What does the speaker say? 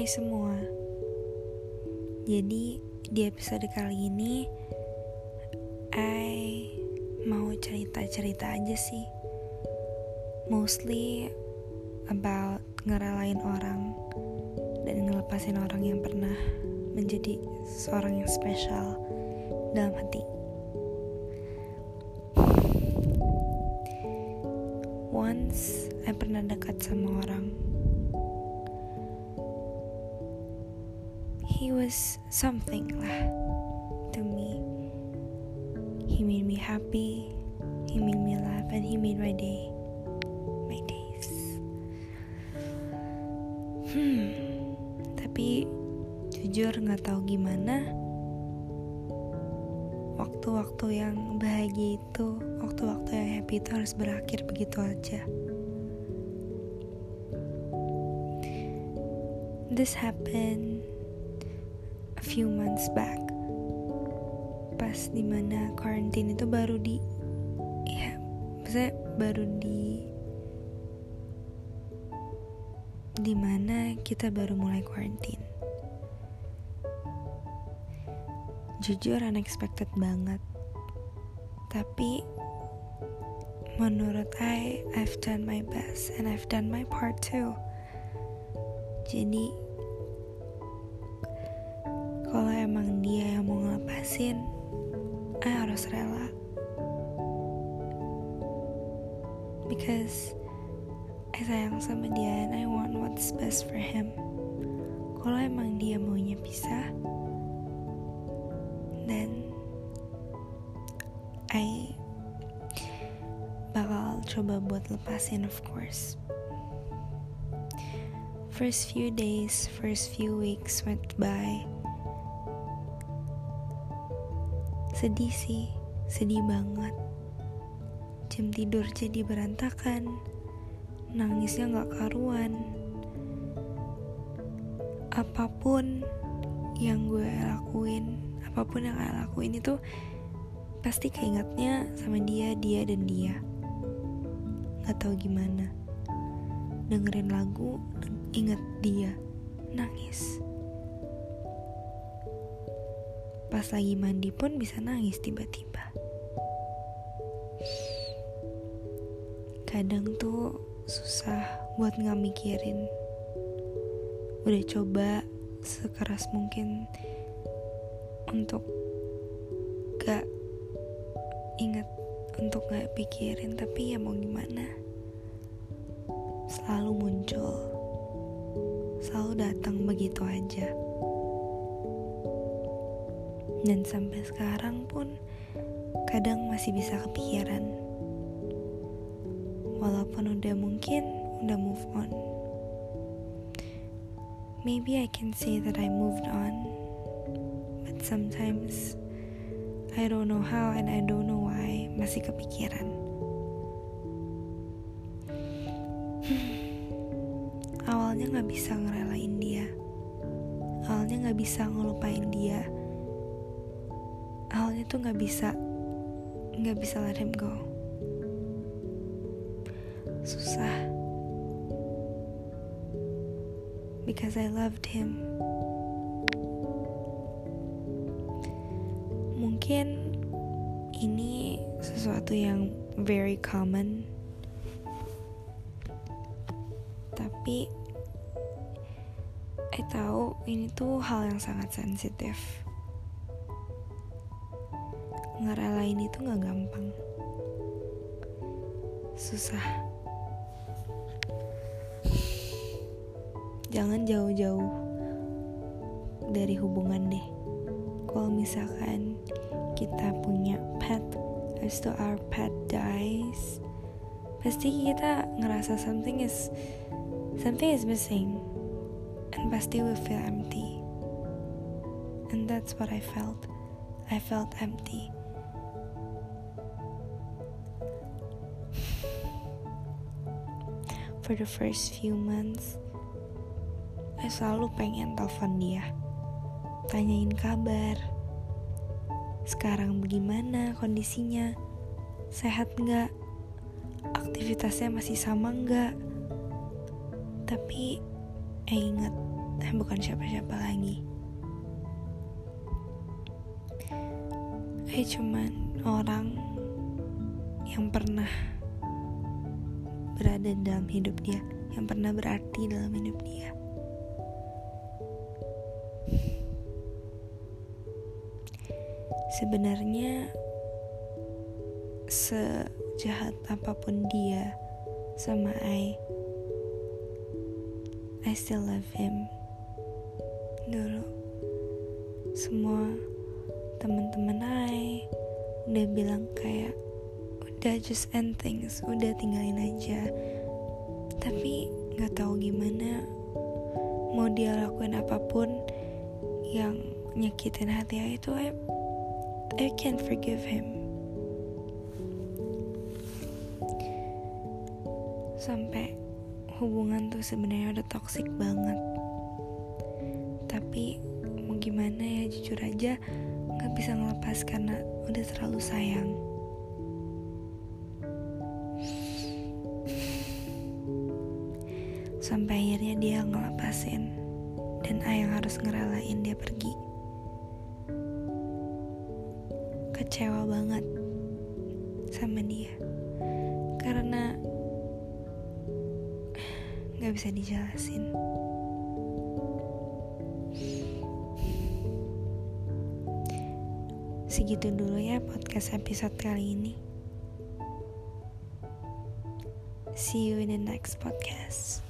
Hai semua. Jadi di episode kali ini I mau cerita-cerita aja sih. Mostly about ngerelain orang Dan ngelepasin orang yang pernah menjadi seorang yang spesial dalam hati. Once I pernah dekat sama orang he was something lah to me. He made me happy, he made me laugh, and he made my day, my days. Hmm, tapi jujur nggak tahu gimana. Waktu-waktu yang bahagia itu, waktu-waktu yang happy itu harus berakhir begitu aja. This happened a few months back. Pas di mana quarantine itu baru di ya maksudnya baru di di mana kita baru mulai quarantine. Jujur unexpected banget. Tapi menurut I I've done my best and I've done my part too. Jadi emang dia yang mau ngelepasin I harus rela. Because I sayang sama dia and I want what's best for him. Kalau emang dia maunya pisah then I bakal coba buat lepasin of course. First few days first few weeks went by Sedih sih, sedih banget. Jam tidur jadi berantakan, nangisnya gak karuan. Apa pun yang gue lakuin, apa pun yang gue lakuin itu pasti keingetnya sama dia, dia, dan dia. Gak tahu gimana. Dengerin lagu, inget dia, nangis. Pas lagi mandi pun bisa nangis tiba-tiba. Kadang tuh susah buat nggak mikirin. Udah coba sekeras mungkin untuk gak ingat untuk gak pikirin tapi ya mau gimana selalu muncul selalu datang begitu aja dan sampai sekarang pun kadang masih bisa kepikiran. Walaupun udah mungkin udah move on. Maybe I can say that I moved on. But sometimes I don't know how and I don't know why masih kepikiran. Awalnya gak bisa ngerelain dia. Awalnya gak bisa ngelupain dia awalnya tuh nggak bisa nggak bisa let him go. Susah. Because I loved him. Mungkin ini sesuatu yang very common. Tapi I tahu ini tuh hal yang sangat sensitif ngerelain itu gak gampang. Susah. Jangan jauh-jauh dari hubungan deh. Kalau misalkan kita punya pet habis itu our pet dies pasti kita ngerasa something is something is missing. And pasti we feel empty. And that's what I felt. I felt empty for the first few months, saya selalu pengen telepon dia, tanyain kabar. Sekarang bagaimana kondisinya? Sehat nggak? Aktivitasnya masih sama nggak? Tapi, eh ingat, bukan siapa-siapa lagi I cuman orang yang pernah berada dalam hidup dia yang pernah berarti dalam hidup dia. Sebenarnya sejahat apa pun dia sama I I still love him. Dulu semua teman-teman I udah bilang kayak udah just end things udah tinggalin aja. Tapi nggak tahu gimana mau dia lakuin apa pun yang nyakitin hati I itu I, I can't forgive him. Sampai hubungan tuh sebenarnya udah toxic banget. Tapi mau gimana ya jujur aja nggak bisa ngelepas karena udah terlalu sayang sampai akhirnya dia ngelepasin. Dan ayang harus ngerelain dia pergi. Kecewa banget sama dia. Karena gak bisa dijelasin. Segitu dulu ya podcast episode kali ini. See you in the next podcast